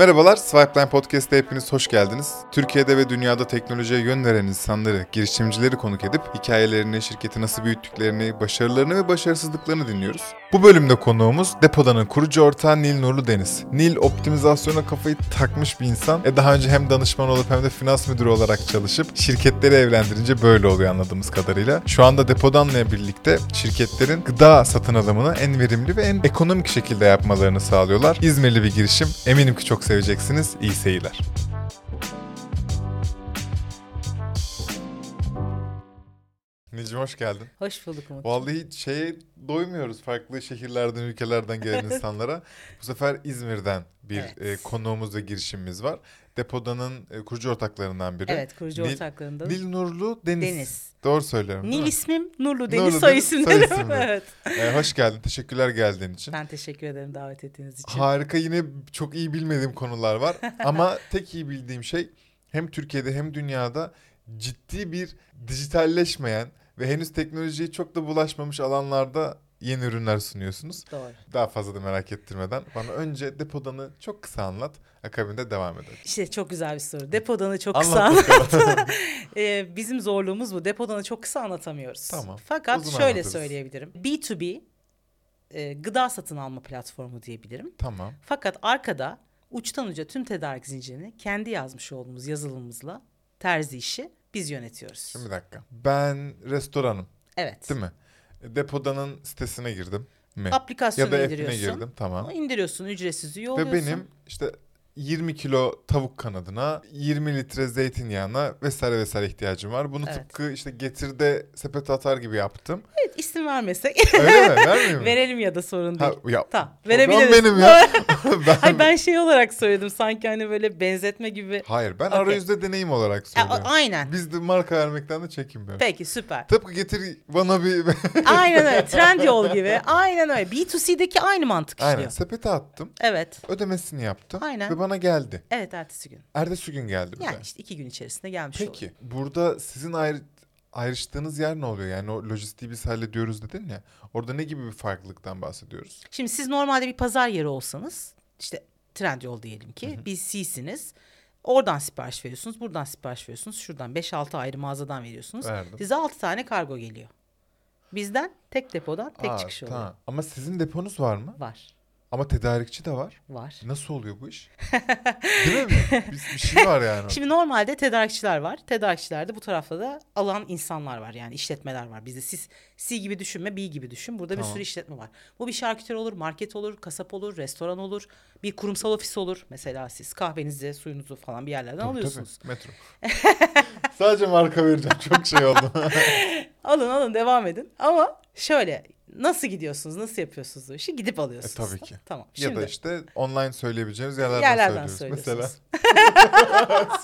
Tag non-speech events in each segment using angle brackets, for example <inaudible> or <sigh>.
Merhabalar, Swipeline Podcast'te hepiniz hoş geldiniz. Türkiye'de ve dünyada teknolojiye yön veren insanları, girişimcileri konuk edip hikayelerini, şirketi nasıl büyüttüklerini, başarılarını ve başarısızlıklarını dinliyoruz. Bu bölümde konuğumuz Depodan'ın kurucu ortağı Nil Nurlu Deniz. Nil optimizasyona kafayı takmış bir insan. E daha önce hem danışman olup hem de finans müdürü olarak çalışıp şirketleri evlendirince böyle oluyor anladığımız kadarıyla. Şu anda Depodan'la birlikte şirketlerin gıda satın alımını en verimli ve en ekonomik şekilde yapmalarını sağlıyorlar. İzmirli bir girişim. Eminim ki çok seveceksiniz. İyi seyirler. Nilcim hoş geldin. Hoş bulduk Umut. Vallahi şeye doymuyoruz farklı şehirlerden, ülkelerden gelen <laughs> insanlara. Bu sefer İzmir'den bir Evet. e, konuğumuz ve girişimimiz var. Depodanın e, kurucu ortaklarından biri. Evet kurucu Nil- ortaklarından. Nil Nurlu Deniz. Deniz. Doğru söylüyorum Nil mi? ismim Nurlu Deniz Nurlu soy Deniz, isim soy dedim. isim. <laughs> evet. E, hoş geldin. Teşekkürler geldiğin için. Ben teşekkür ederim davet ettiğiniz için. Harika yine çok iyi bilmediğim konular var. <laughs> Ama tek iyi bildiğim şey hem Türkiye'de hem dünyada ciddi bir dijitalleşmeyen ve henüz teknolojiye çok da bulaşmamış alanlarda yeni ürünler sunuyorsunuz. Doğru. Daha fazla da merak ettirmeden bana önce depodanı çok kısa anlat. Akabinde devam edelim. İşte çok güzel bir soru. Depodanı çok kısa Anlat. <laughs> Ee, bizim zorluğumuz bu. Depodanı çok kısa anlatamıyoruz. Tamam. Fakat şöyle anlatırız. söyleyebilirim. B2B e, gıda satın alma platformu diyebilirim. tamam. Fakat arkada uçtan uca tüm tedarik zincirini kendi yazmış olduğumuz yazılımımızla terzi işi biz yönetiyoruz. Şimdi bir dakika. Ben restoranım evet. değil mi? E, Depodanın sitesine girdim mi? Ya Aplikasyonu da app'ine indiriyorsun. girdim tamam. İndiriyorsun, ücretsiz üye Ve benim işte 20 kilo tavuk kanadına, 20 litre zeytinyağına vesaire vesaire ihtiyacım var. Bunu Evet. tıpkı işte getirde sepete atar gibi yaptım. Evet, isim vermesek. Öyle mi? Vermeyeyim mi? Verelim ya da sorun değil. Ha, ya, Tamam, verebiliriz. benim ya. <laughs> ben, Ay ben şey olarak söyledim sanki hani böyle benzetme gibi. Hayır ben Okey. arayüzde deneyim olarak söylüyorum. a- aynen. Biz de marka vermekten de çekinmiyoruz. Peki süper. Tıpkı getir bana bir... <laughs> Aynen öyle. Trendyol gibi. Aynen öyle. B2C'deki aynı mantık Aynen işliyor. sepete attım. Evet. Ödemesini yaptım. Aynen. Ve bana geldi. Evet ertesi gün. Ertesi gün geldi bize. Yani işte iki gün içerisinde gelmiş oluyor. Peki burada sizin ayrı, ayrıştığınız yer ne oluyor? Yani o lojistiği biz hallediyoruz dedin ya. Orada ne gibi bir farklılıktan bahsediyoruz? Şimdi siz normalde bir pazar yeri olsanız işte Trendyol diyelim ki biz C'siniz. Oradan sipariş veriyorsunuz, buradan sipariş veriyorsunuz. Şuradan 5-6 ayrı mağazadan veriyorsunuz. Verdim. Size 6 tane kargo geliyor. Bizden tek depodan tek Aa, çıkış oluyor. tamam. Ama sizin deponuz var mı? Var. Ama tedarikçi de var. Var. Nasıl oluyor bu iş? <laughs> Değil mi? Bir, bir şey var yani. Şimdi normalde tedarikçiler var. Tedarikçilerde bu tarafta da alan insanlar var. Yani işletmeler var. Bizde siz C gibi düşünme, B gibi düşün. Burada bir Tamam. sürü işletme var. Bu bir şarküteri olur, market olur, kasap olur, restoran olur. Bir kurumsal ofis olur. Mesela siz kahvenizi, suyunuzu falan bir yerlerden Tabii, alıyorsunuz. tabii, metro. <laughs> Sadece marka vereceğim. Çok şey oldu. <laughs> Alın alın devam edin. Ama şöyle nasıl gidiyorsunuz, nasıl yapıyorsunuz bu işi? Gidip alıyorsunuz. E, tabii ki. Tamam. ya Şimdi da işte online söyleyebileceğimiz yerlerden, yerlerden söylüyoruz. Mesela. <laughs>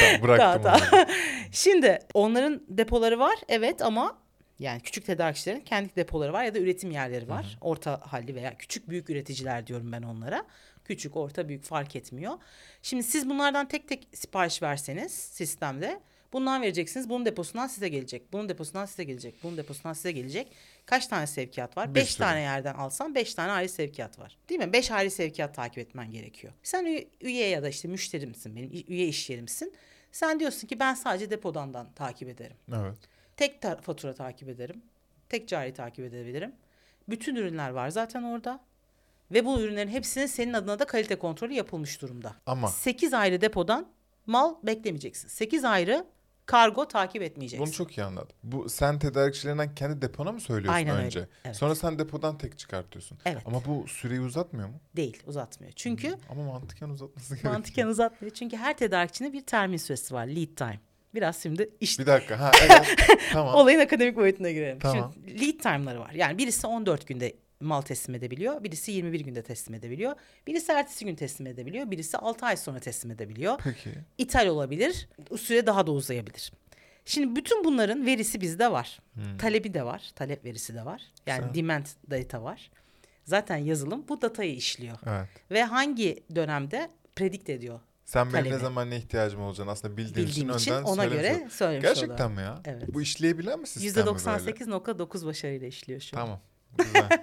tamam bıraktım Tamam, onu. <laughs> Şimdi onların depoları var evet ama yani küçük tedarikçilerin kendi depoları var ya da üretim yerleri var. Orta halli veya küçük büyük üreticiler diyorum ben onlara. Küçük, orta, büyük fark etmiyor. Şimdi siz bunlardan tek tek sipariş verseniz sistemde bundan vereceksiniz. Bunun deposundan size gelecek. Bunun deposundan size gelecek. Bunun deposundan size gelecek. Kaç tane sevkiyat var? Beş sürü. tane yerden alsan beş tane ayrı sevkiyat var. Değil mi? Beş ayrı sevkiyat takip etmen gerekiyor. Sen üye, ya da işte müşteri misin benim? Üye iş yerimsin. Sen diyorsun ki ben sadece depodandan takip ederim. Evet. Tek ta- fatura takip ederim. Tek cari takip edebilirim. Bütün ürünler var zaten orada. Ve bu ürünlerin hepsinin senin adına da kalite kontrolü yapılmış durumda. Ama 8 ayrı depodan mal beklemeyeceksin. 8 ayrı kargo takip etmeyeceksin. bunu çok iyi anladım. Bu sen tedarikçilerinden kendi depona mı söylüyorsun Aynen öyle, önce? evet. Sonra sen depodan tek çıkartıyorsun. Evet. Ama bu süreyi uzatmıyor mu? Değil uzatmıyor. Çünkü Ama mantıken uzatması gerekiyor. mantıken <laughs> uzatmıyor. Çünkü her tedarikçinin bir termin süresi var. Lead time. Biraz şimdi iş Bir dakika. Ha <laughs> evet. tamam. Olayın akademik boyutuna girelim. Tamam. Şimdi lead time'ları var. Yani birisi 14 günde mal teslim edebiliyor. Birisi 21 günde teslim edebiliyor. Birisi ertesi gün teslim edebiliyor. Birisi 6 ay sonra teslim edebiliyor. Peki. İthal olabilir. Süre daha da uzayabilir. Şimdi bütün bunların verisi bizde var. Talebi de var. Talep verisi de var. Yani Güzel. demand data var. Zaten yazılım bu datayı işliyor. Evet. Ve hangi dönemde predict ediyor Sen benim ne zaman ne ihtiyacım olacağını aslında bildiğin bildiğim için için önden ona söylemiş göre söylemiş Gerçekten oluyorum. mi ya? Evet. Bu işleyebilen mi sistem mi böyle? %98.9 başarıyla işliyor şu an. Tamam. Güzel. <laughs>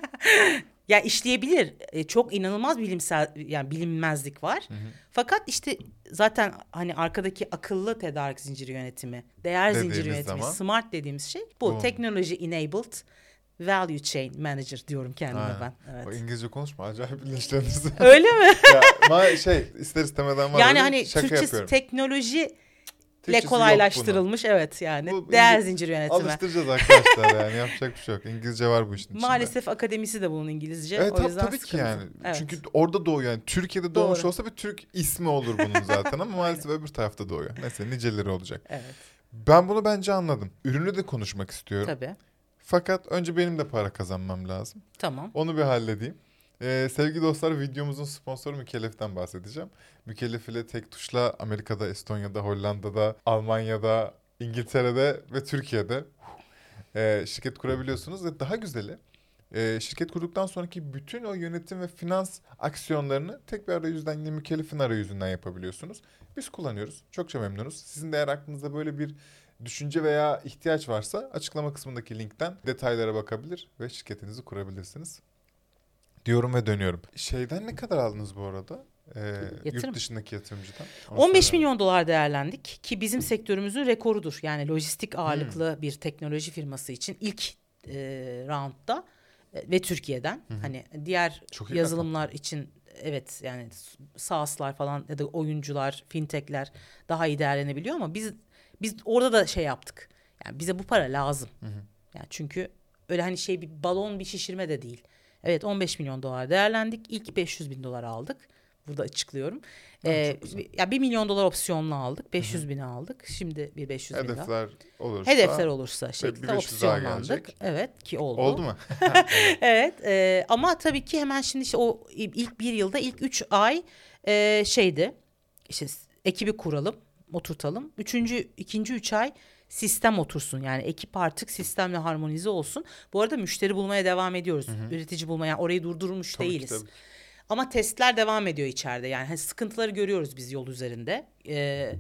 Ya işleyebilir. E, çok inanılmaz bilimsel yani bilinmezlik var. Fakat işte zaten hani arkadaki akıllı tedarik zinciri yönetimi, değer zinciri Dediğimiz yönetimi, zaman- smart dediğimiz şey bu. Bu. Technology enabled value chain manager diyorum kendime Aynen. ben. Evet. O İngilizce konuşma acayip bilinçleriniz. <laughs> Öyle mi? <laughs> ya, ma şey ister istemeden var yani hani şaka Türkçesi yapıyorum. teknoloji ile kolaylaştırılmış evet yani Bu değer İngi- zinciri yönetimi. Alıştıracağız arkadaşlar yani <laughs> yapacak bir şey yok. İngilizce var bu işin içinde. Maalesef akademisi de bunun İngilizce. Evet o tab- yüzden tabii ki sıkıntı. yani. Evet. Çünkü orada doğuyor yani. Türkiye'de doğmuş Doğru. olsa bir Türk ismi olur bunun <laughs> zaten ama maalesef öbür tarafta doğuyor. Neyse niceleri olacak. Evet Ben bunu bence anladım. Ürünü de konuşmak istiyorum. tabii. Fakat önce benim de para kazanmam lazım. Tamam. Onu bir halledeyim. Ee, sevgili dostlar videomuzun sponsoru Mükellef'ten bahsedeceğim. Mükellef ile tek tuşla Amerika'da, Estonya'da, Hollanda'da, Almanya'da, İngiltere'de ve Türkiye'de e, şirket kurabiliyorsunuz. Ve daha güzeli e, şirket kurduktan sonraki bütün o yönetim ve finans aksiyonlarını tek bir arayüzden yine Mükellef'in arayüzünden yapabiliyorsunuz. Biz kullanıyoruz. Çokça memnunuz. Sizin de eğer aklınızda böyle bir düşünce veya ihtiyaç varsa açıklama kısmındaki linkten detaylara bakabilir ve şirketinizi kurabilirsiniz. Diyorum ve dönüyorum. Şeyden ne kadar aldınız bu arada? Ee, Yatırım. yurt dışındaki yatırımcıdan. Onu 15 söyle. milyon dolar değerlendik ki bizim sektörümüzün rekorudur. Yani lojistik Hmm. ağırlıklı bir teknoloji firması için ilk e, roundda e, ve Türkiye'den hani diğer Çok iyi yazılımlar için evet yani SaaS'lar falan ya da oyuncular, fintech'ler daha iyi değerlenebiliyor ama biz biz orada da şey yaptık. Yani bize bu para lazım. Yani çünkü öyle hani şey bir balon bir şişirme de değil. Evet 15 milyon dolar değerlendik. İlk 500 bin dolar aldık. Burada açıklıyorum. Ee, ya 1 milyon dolar opsiyonla aldık. 500 bini aldık. Şimdi bir 500 bin daha. Hedefler olursa. Hedefler olursa şeklinde 500 daha opsiyonlandık. Evet ki oldu. Oldu mu? <laughs> <laughs> evet e, ama tabii ki hemen şimdi işte o ilk bir yılda ilk üç ay e, şeydi işte ekibi kuralım oturtalım. Üçüncü ikinci üç ay sistem otursun yani ekip artık sistemle harmonize olsun. Bu arada müşteri bulmaya devam ediyoruz. Üretici bulmaya yani orayı durdurmuş Tabii ki, değiliz. tabii ki. Ama testler devam ediyor içeride. Yani hani sıkıntıları görüyoruz biz yol üzerinde. Ee,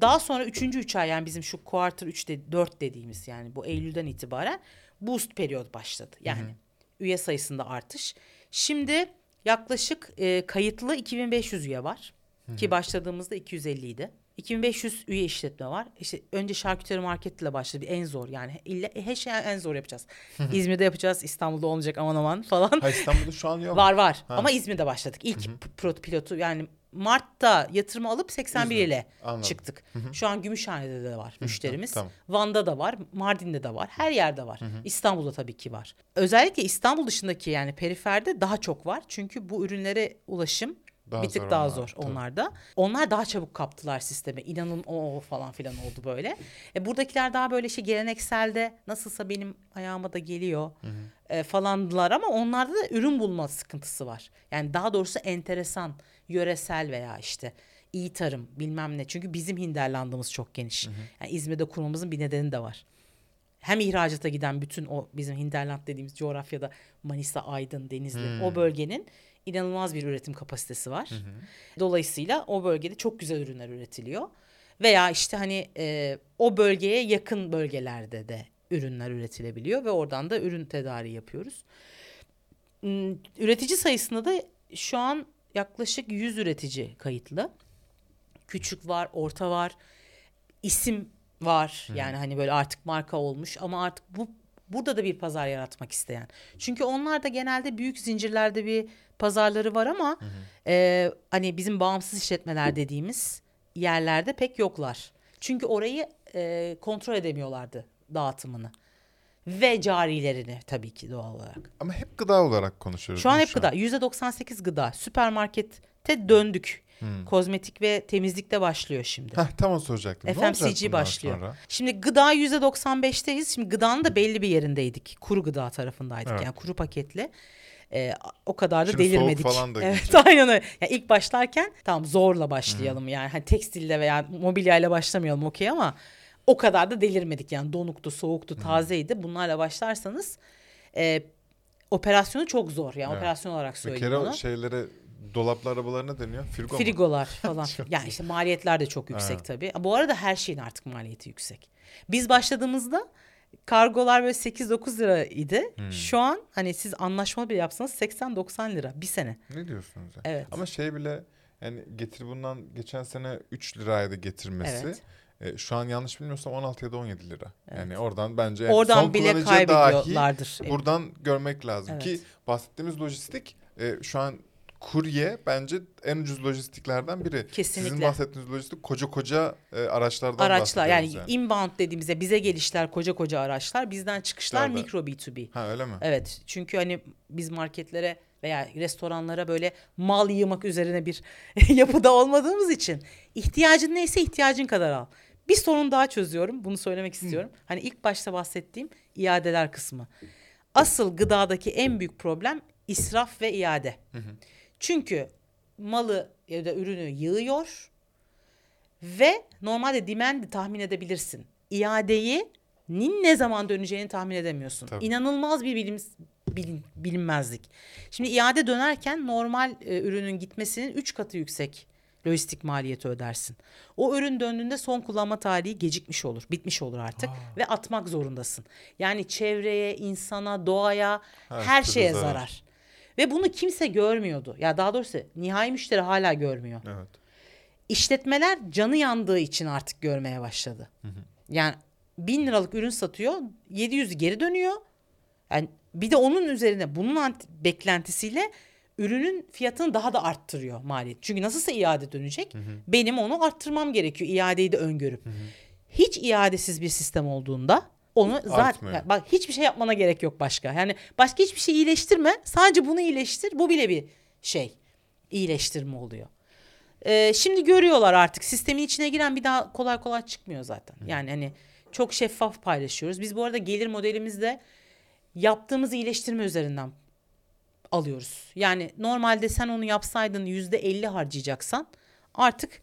daha sonra üçüncü üç ay yani bizim şu quarter 3 de, 4 dediğimiz yani bu Eylül'den itibaren boost periyot başladı. Yani üye sayısında artış. Şimdi yaklaşık e, kayıtlı 2500 üye var. Ki başladığımızda 250 idi. 2500 üye işletme var. İşte önce şarküteri market ile başladı. Bir en zor yani. İlla, her şeyi en zor yapacağız. İzmir'de yapacağız. İstanbul'da olmayacak aman aman <laughs> falan. Ha İstanbul'da şu an yok. Var var Ha. ama İzmir'de başladık. İlk p- pro- pilotu yani Mart'ta yatırımı alıp 81 İzmir. ile Anladım. çıktık. Şu an Gümüşhane'de de var müşterimiz. tamam. Van'da da var, Mardin'de de var. Her yerde var. İstanbul'da tabii ki var. Özellikle İstanbul dışındaki yani periferde daha çok var. Çünkü bu ürünlere ulaşım Daha bir tık daha onlar, zor tabii. onlarda. Onlar daha çabuk kaptılar sisteme. İnanın o o falan filan oldu böyle. E, buradakiler daha böyle şey gelenekselde nasılsa benim ayağıma da geliyor e, falandılar ama onlarda da ürün bulma sıkıntısı var. Yani daha doğrusu enteresan, yöresel veya işte iyi tarım bilmem ne. Çünkü bizim hinterlandımız çok geniş. Yani İzmir'de kurmamızın bir nedeni de var. Hem ihracata giden bütün o bizim hinterland dediğimiz coğrafyada Manisa, Aydın, Denizli o bölgenin inanılmaz bir üretim kapasitesi var. Dolayısıyla o bölgede çok güzel ürünler üretiliyor. Veya işte hani e, o bölgeye yakın bölgelerde de ürünler üretilebiliyor ve oradan da ürün tedariği yapıyoruz. Hmm, Üretici sayısında da şu an yaklaşık 100 üretici kayıtlı. Küçük var, orta var, isim var. Yani hani böyle artık marka olmuş ama artık bu burada da bir pazar yaratmak isteyen. Çünkü onlar da genelde büyük zincirlerde bir pazarları var ama e, hani bizim bağımsız işletmeler dediğimiz yerlerde pek yoklar. Çünkü orayı e, kontrol edemiyorlardı dağıtımını ve carilerini tabii ki doğal olarak. Ama hep gıda olarak konuşuyoruz. Şu an hep gıda. Yüzde 98 gıda. Süpermarkete döndük. Kozmetik ve temizlikte başlıyor şimdi. Heh, tam onu soracaktım. FMCG başlıyor. sonra? Şimdi gıda yüzde 95'teyiz. Şimdi gıdanın da belli bir yerindeydik. Kuru gıda tarafındaydık. Evet. Yani kuru paketli. Ee, o kadar da Şimdi soğuk delirmedik. falan da <laughs> evet aynen öyle. Yani ilk başlarken tamam zorla başlayalım yani. Hani tekstille veya mobilyayla başlamayalım okey ama o kadar da delirmedik. Yani donuktu, soğuktu, tazeydi. Bunlarla başlarsanız e, operasyonu çok zor. Yani Evet. operasyon olarak Bir söyleyeyim kere onu. o şeylere dolaplı arabalarına deniyor. Frigo mu? Frigolar falan. <laughs> yani işte maliyetler de çok yüksek Evet. tabii. Bu arada her şeyin artık maliyeti yüksek. Biz başladığımızda kargolar böyle 8-9 liraydı. Hmm. Şu an hani siz anlaşmalı bile yapsanız 80-90 lira bir sene. Ne diyorsunuz ya? Evet. Ama şey bile yani getir bundan geçen sene 3 liraydı getirmesi. Evet. E, şu an yanlış bilmiyorsam 16 ya da 17 lira. Yani oradan bence yani Oradan son bile kullanıcıya dahi kaybediyorlardır. buradan görmek lazım Evet. ki bahsettiğimiz lojistik e, şu an kurye bence en ucuz lojistiklerden biri. Kesinlikle. Sizin bahsettiğiniz lojistik koca koca e, araçlardan araçlar yani, bahsediyoruz inbound dediğimizde bize gelişler koca koca araçlar bizden çıkışlar Tabii. mikro B2B. Ha öyle mi? Evet çünkü hani biz marketlere veya restoranlara böyle mal yığmak üzerine bir <laughs> yapıda olmadığımız için ihtiyacın neyse ihtiyacın kadar al. Bir sorun daha çözüyorum bunu söylemek istiyorum. Hani ilk başta bahsettiğim iadeler kısmı. Asıl gıdadaki en büyük problem israf ve iade. Çünkü malı ya da ürünü yığıyor ve normalde demand'i tahmin edebilirsin. İadeyi nin ne zaman döneceğini tahmin edemiyorsun. Tabii. İnanılmaz bir bilim, bilin- bilinmezlik. Şimdi iade dönerken normal e, ürünün gitmesinin 3 katı yüksek lojistik maliyeti ödersin. O ürün döndüğünde son kullanma tarihi gecikmiş olur, bitmiş olur artık ve atmak zorundasın. Yani çevreye, insana, doğaya, Her her, şeye zarar. zarar. Ve bunu kimse görmüyordu. Ya daha doğrusu nihai müşteri hala görmüyor. Evet. İşletmeler canı yandığı için artık görmeye başladı. Yani bin liralık ürün satıyor, 700 geri dönüyor. Yani bir de onun üzerine bunun beklentisiyle ürünün fiyatını daha da arttırıyor maliyet. Çünkü nasılsa iade dönecek. Benim onu arttırmam gerekiyor iadeyi de öngörüp. Hiç iadesiz bir sistem olduğunda onu zaten Artmıyor. yani bak hiçbir şey yapmana gerek yok başka. Yani başka hiçbir şey iyileştirme. Sadece bunu iyileştir. Bu bile bir şey. iyileştirme oluyor. Ee, şimdi görüyorlar artık sistemin içine giren bir daha kolay kolay çıkmıyor zaten. Yani hani çok şeffaf paylaşıyoruz. Biz bu arada gelir modelimizde yaptığımız iyileştirme üzerinden alıyoruz. Yani normalde sen onu yapsaydın yüzde elli harcayacaksan artık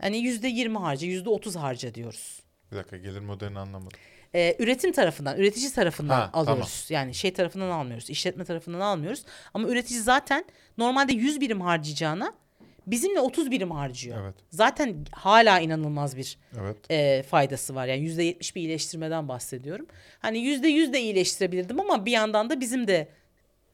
hani yüzde yirmi harca, yüzde otuz harca diyoruz. Bir dakika gelir modelini anlamadım. Ee, üretim tarafından, üretici tarafından Ha, alıyoruz. Yani şey tarafından almıyoruz, işletme tarafından almıyoruz. Ama üretici zaten normalde 100 birim harcayacağına bizimle 30 birim harcıyor. Evet. Zaten hala inanılmaz bir Evet. e, faydası var. Yani yüzde yetmiş bir iyileştirmeden bahsediyorum. Hani yüzde yüz de iyileştirebilirdim ama bir yandan da bizim de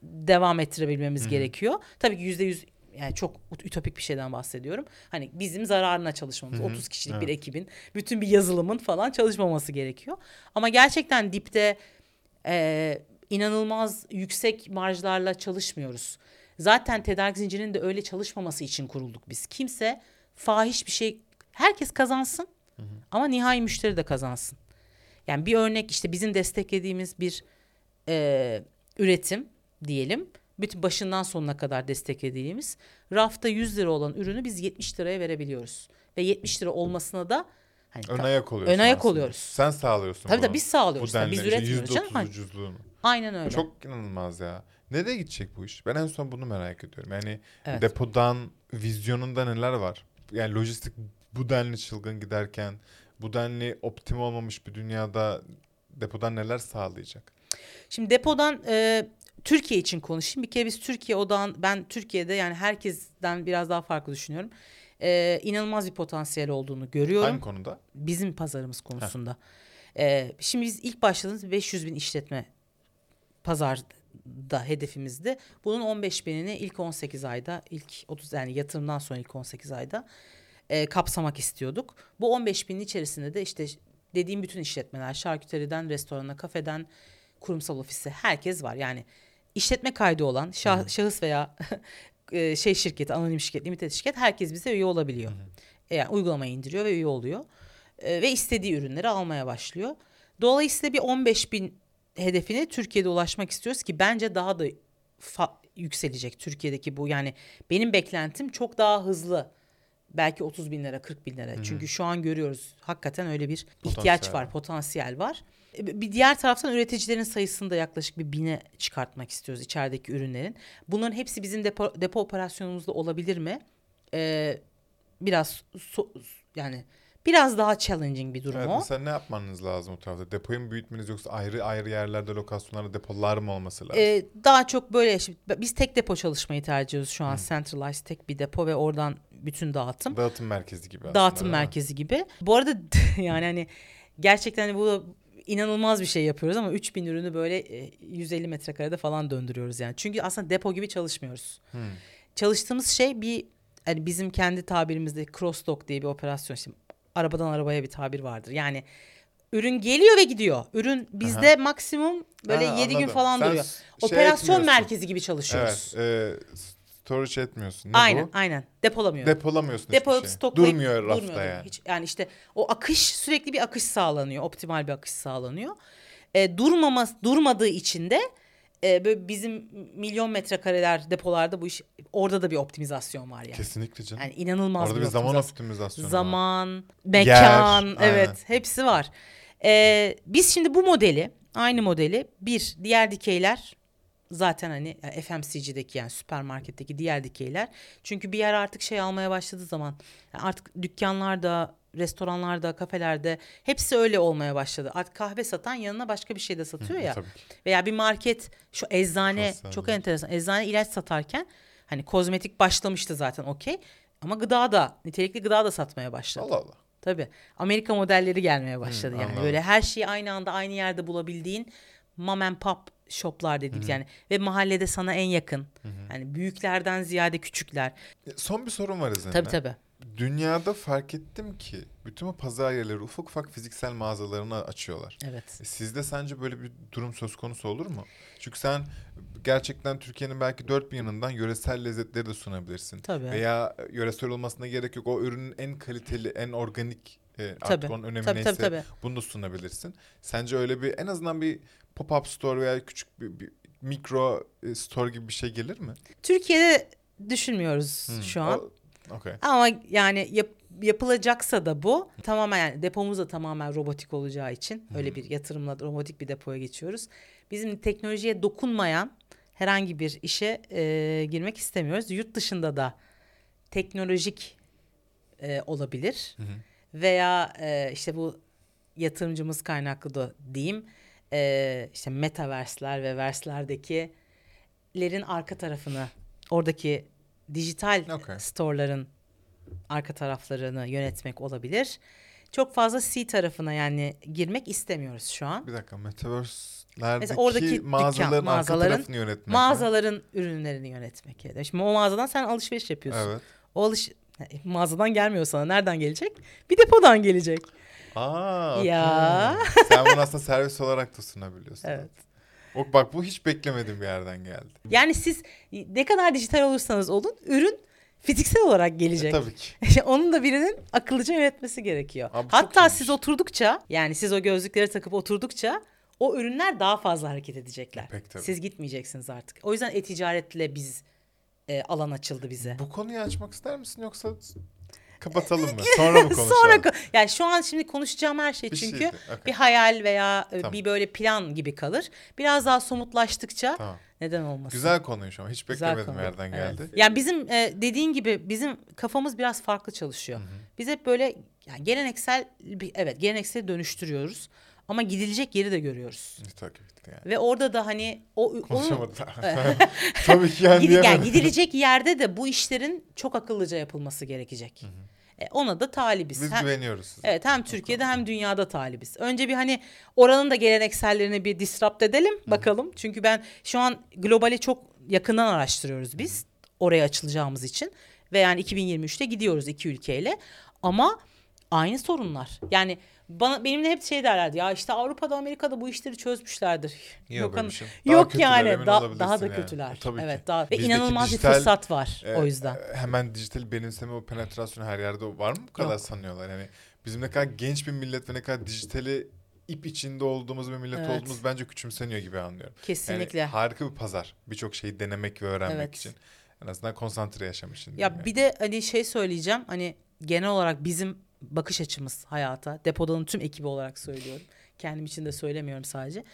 devam ettirebilmemiz gerekiyor. Tabii ki yüzde yüz yani çok ütopik bir şeyden bahsediyorum. Hani bizim zararına çalışmamız. 30 kişilik bir Evet. ekibin bütün bir yazılımın falan çalışmaması gerekiyor. Ama gerçekten dipte e, inanılmaz yüksek marjlarla çalışmıyoruz. Zaten tedarik zincirinin de öyle çalışmaması için kurulduk biz. Kimse fahiş bir şey herkes kazansın ama nihai müşteri de kazansın. Yani bir örnek işte bizim desteklediğimiz bir e, üretim diyelim. Bütün başından sonuna kadar desteklediğimiz rafta 100 lira olan ürünü biz 70 liraya verebiliyoruz. Ve 70 lira olmasına da hani Ön ayak oluyorsun ön ayak aslında. oluyoruz. Sen sağlıyorsun Tabii bunu. tabii biz sağlıyoruz. Bu biz denli işte üretmiyoruz canım. %30 Hani ucuzluğunu. Aynen öyle. Çok inanılmaz ya. Nereye gidecek bu iş? Ben en son bunu merak ediyorum. Yani Evet. depodan, vizyonunda neler var? Yani lojistik bu denli çılgın giderken, bu denli optim olmamış bir dünyada depodan neler sağlayacak? Şimdi depodan e, Türkiye için konuşayım. Bir kere biz Türkiye odağın ben Türkiye'de yani herkesten biraz daha farklı düşünüyorum. E, inanılmaz bir potansiyel olduğunu görüyorum. Hangi konuda? Bizim pazarımız konusunda. E, şimdi biz ilk başladığımız 500 bin işletme pazarda hedefimizdi. Bunun 15 binini ilk 18 ayda, ilk 30 yani yatırımdan sonra ilk 18 ayda e, kapsamak istiyorduk. Bu 15 binin içerisinde de işte dediğim bütün işletmeler, şarküteriden, restorana, kafeden, kurumsal ofisi herkes var. Yani işletme kaydı olan şah- şahıs veya <laughs> e, şey şirketi, anonim şirket, limited şirket herkes bize üye olabiliyor. E, Yani uygulamayı indiriyor ve üye oluyor. E, ve istediği ürünleri almaya başlıyor. Dolayısıyla bir 15 bin hedefine Türkiye'de ulaşmak istiyoruz ki bence daha da fa- yükselecek Türkiye'deki bu. Yani benim beklentim çok daha hızlı. Belki 30 bin lira, 40 bin lira. Çünkü şu an görüyoruz hakikaten öyle bir ihtiyaç Potansiyel var. potansiyel var. E, Bir diğer taraftan üreticilerin sayısını da yaklaşık bir bine çıkartmak istiyoruz içerideki ürünlerin. Bunların hepsi bizim depo, depo operasyonumuzda olabilir mi? Ee, biraz so- yani biraz daha challenging bir durum Evet, o. mesela ne yapmanız lazım o tarafta? Depoyu mu büyütmeniz yoksa ayrı ayrı yerlerde, lokasyonlarda depolar mı olması lazım? Ee, daha çok böyle şimdi biz tek depo çalışmayı tercih ediyoruz şu an centralized tek bir depo ve oradan bütün dağıtım. Dağıtım merkezi gibi aslında. dağıtım merkezi gibi. Bu arada <laughs> yani hani gerçekten hani bu inanılmaz bir şey yapıyoruz ama 3000 ürünü böyle e, 150 metrekarede falan döndürüyoruz yani. Çünkü aslında depo gibi çalışmıyoruz. Hmm. Çalıştığımız şey bir hani bizim kendi tabirimizde cross dock diye bir operasyon. Şimdi arabadan arabaya bir tabir vardır. Yani ürün geliyor ve gidiyor. Ürün bizde maksimum böyle Ha, 7 gün anladım. falan Sen duruyor. şey Operasyon merkezi gibi çalışıyoruz. Evet. E, storage etmiyorsun. Ne aynen bu? aynen depolamıyor. Depolamıyorsun Depo hiçbir şey. stoklayıp Durmuyor rafta durmuyor. yani. Hiç, yani işte o akış sürekli bir akış sağlanıyor. Optimal bir akış sağlanıyor. E, durmama, durmadığı için de e, böyle bizim milyon metrekareler depolarda bu iş orada da bir optimizasyon var yani. Kesinlikle canım. Yani inanılmaz Orada bir bir zaman optimizasyon. optimizasyonu var. Zaman, mekan, Yer, evet aynen. hepsi var. Ee, biz şimdi bu modeli, aynı modeli bir diğer dikeyler zaten hani e, FMCG'deki yani süpermarketteki diğer dikeyler. Çünkü bir yer artık şey almaya başladığı zaman yani artık dükkanlarda, restoranlarda, kafelerde hepsi öyle olmaya başladı. Artık kahve satan yanına başka bir şey de satıyor ya. Tabii. Veya bir market şu eczane Hastaneler. çok enteresan. Eczane ilaç satarken hani kozmetik başlamıştı zaten okey. Ama gıda da nitelikli gıda da satmaya başladı. Allah Allah. Tabii. Amerika modelleri gelmeye başladı yani. anladım. Böyle her şeyi aynı anda aynı yerde bulabildiğin mom and pop shoplar dediğimiz yani ve mahallede sana en yakın. Yani büyüklerden ziyade küçükler. Son bir sorum var izninle. Tabii tabii. Dünyada fark ettim ki bütün bu pazar yerleri ufak ufak fiziksel mağazalarını açıyorlar. Evet. E, Sizde sence böyle bir durum söz konusu olur mu? Çünkü sen gerçekten Türkiye'nin belki dört bir yanından yöresel lezzetleri de sunabilirsin. Tabii. Veya yöresel olmasına gerek yok. O ürünün en kaliteli, en organik e, artık Tabii. onun önemi Tabii, neyse tabii, tabii. bunu da sunabilirsin. Sence öyle bir en azından bir pop-up store veya küçük bir, bir mikro e, store gibi bir şey gelir mi? Türkiye'de düşünmüyoruz Hmm, şu an. o- Okey. Ama yani yap- yapılacaksa da bu tamamen yani depomuz da tamamen robotik olacağı için öyle bir yatırımla robotik bir depoya geçiyoruz. Bizim teknolojiye dokunmayan herhangi bir işe e, girmek istemiyoruz. Yurt dışında da teknolojik e, olabilir veya e, işte bu yatırımcımız kaynaklı da diyeyim e, işte metaverse'ler ve verse'lerdeki arka tarafını oradaki dijital Okey. store'ların arka taraflarını yönetmek olabilir. Çok fazla C tarafına yani girmek istemiyoruz şu an. Bir dakika Metaverse'lerdeki Mesela oradaki dükkan, mağazaların, mağazaların- arka tarafını yönetmek mi? Mağazaların ürünlerini yönetmek. Yani Şimdi o mağazadan sen alışveriş yapıyorsun. Evet. O alış mağazadan gelmiyor sana. Nereden gelecek? Bir depodan gelecek. Aa, Ya. okey. Sen bunu aslında servis olarak da sunabiliyorsun. Evet. O, bak bu hiç beklemediğim bir yerden geldi. Yani siz ne kadar dijital olursanız olun ürün fiziksel olarak gelecek. E, tabii ki. <laughs> Onun da birinin akıllıca yönetmesi gerekiyor. Abi Hatta siz oturdukça yani siz o gözlükleri takıp oturdukça o ürünler daha fazla hareket edecekler. Pek tabii. Siz gitmeyeceksiniz artık. O yüzden e-ticaretle biz e, alan açıldı bize. Bu konuyu açmak ister misin yoksa kapatalım mı? <laughs> Sonra mı konuşalım? Sonra ko- yani şu an şimdi konuşacağım her şey Bir çünkü şeydi, okey. bir hayal veya e, Tamam. bir böyle plan gibi kalır. Biraz daha somutlaştıkça Tamam. neden olmasın? Güzel konuymuş ama hiç Güzel beklemedim konu. yerden Evet. geldi. Yani bizim e, dediğin gibi bizim kafamız biraz farklı çalışıyor. Biz hep böyle yani geleneksel bir evet geleneksel dönüştürüyoruz ama gidilecek yeri de görüyoruz. Tabii ki yani. Ve orada da hani o onun. <laughs> <laughs> Tabii ki yani gidi- yani gidilecek yerde de bu işlerin çok akıllıca yapılması gerekecek. E, ona da talibiz. Biz Hem- güveniyoruz size. Evet hem Türkiye'de hem dünyada talibiz. Önce bir hani oranın da geleneksellerini bir disrupt edelim bakalım. Çünkü ben şu an globali çok yakından araştırıyoruz biz. Oraya açılacağımız için. Ve yani 2023'te gidiyoruz iki ülkeyle. Ama aynı sorunlar. Yani bana benimle hep şey derlerdi ya işte Avrupa'da Amerika'da bu işleri çözmüşlerdir. Yok hanım. öyleymişim. Daha Yok kötüler, yani da- daha da yani. kötüler. Tabii ki. evet daha ve Bizdeki inanılmaz dijital, bir fırsat var e, o yüzden. e, Hemen dijital benimseme o penetrasyon her yerde var mı bu kadar Yok. sanıyorlar? Yani bizim ne kadar genç bir millet ve ne kadar dijitali ip içinde olduğumuz bir millet Evet. olduğumuz bence küçümseniyor gibi anlıyorum. Kesinlikle. Yani harika bir pazar. Birçok şeyi denemek ve öğrenmek Evet. için. En azından konsantre yaşam için. diyeyim Ya yani. bir de hani şey söyleyeceğim hani genel olarak bizim bakış açımız hayata depodanın tüm ekibi olarak söylüyorum. Kendim için de söylemiyorum sadece.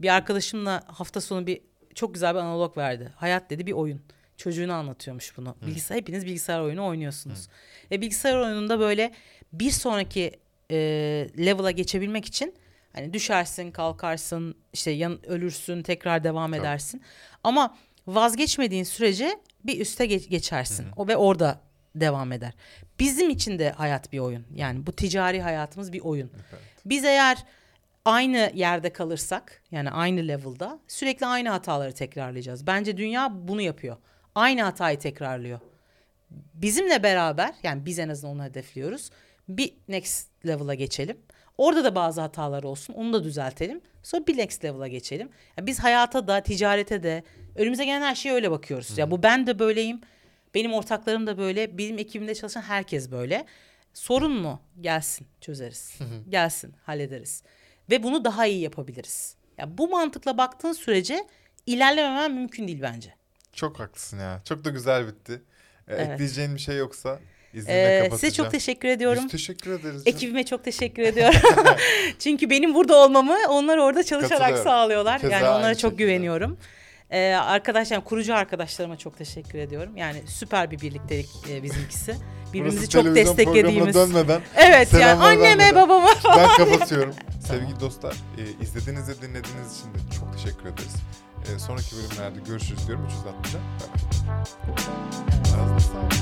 Bir arkadaşımla hafta sonu bir çok güzel bir analog verdi. Hayat dedi bir oyun. Çocuğuna anlatıyormuş bunu. Bilgisayar hepiniz bilgisayar oyunu oynuyorsunuz. Ve bilgisayar oyununda böyle bir sonraki e, level'a geçebilmek için hani düşersin, kalkarsın, işte yan, ölürsün, tekrar devam Tabii. edersin. Ama vazgeçmediğin sürece bir üste geç- geçersin. O ve orada devam eder. Bizim için de hayat bir oyun. Yani bu ticari hayatımız bir oyun. Evet. Biz eğer aynı yerde kalırsak yani aynı level'da sürekli aynı hataları tekrarlayacağız. Bence dünya bunu yapıyor. Aynı hatayı tekrarlıyor. Bizimle beraber yani biz en azından onu hedefliyoruz. Bir next level'a geçelim. Orada da bazı hatalar olsun. Onu da düzeltelim. Sonra bir next level'a geçelim. Yani biz hayata da, ticarete de, önümüze gelen her şeye öyle bakıyoruz. Ya bu ben de böyleyim. Benim ortaklarım da böyle. Benim ekibimde çalışan herkes böyle. Sorun mu? Gelsin, çözeriz. Gelsin, hallederiz. Ve bunu daha iyi yapabiliriz. Ya bu mantıkla baktığın sürece ilerlememen mümkün değil bence. Çok haklısın ya. Çok da güzel bitti. Ee, Evet. Ekleyeceğin bir şey yoksa izninle Ee, kapatacağım. size çok teşekkür ediyorum. Biz teşekkür ederiz. canım. Ekibime çok teşekkür ediyorum. <laughs> <laughs> Çünkü benim burada olmamı onlar orada çalışarak sağlıyorlar. Keza yani onlara çok şekilde. güveniyorum. Ee, arkadaş kurucu arkadaşlarıma çok teşekkür ediyorum. Yani süper bir birliktelik e, bizimkisi. Birbirimizi çok desteklediğimiz. dönmeden. Evet yani selamlar anneme babama falan. Ben kapatıyorum. <laughs> Sevgili dostlar e, izlediğiniz ve dinlediğiniz için de çok teşekkür ederiz. E, sonraki bölümlerde görüşürüz diyorum 360'a. Ağzına sağlık.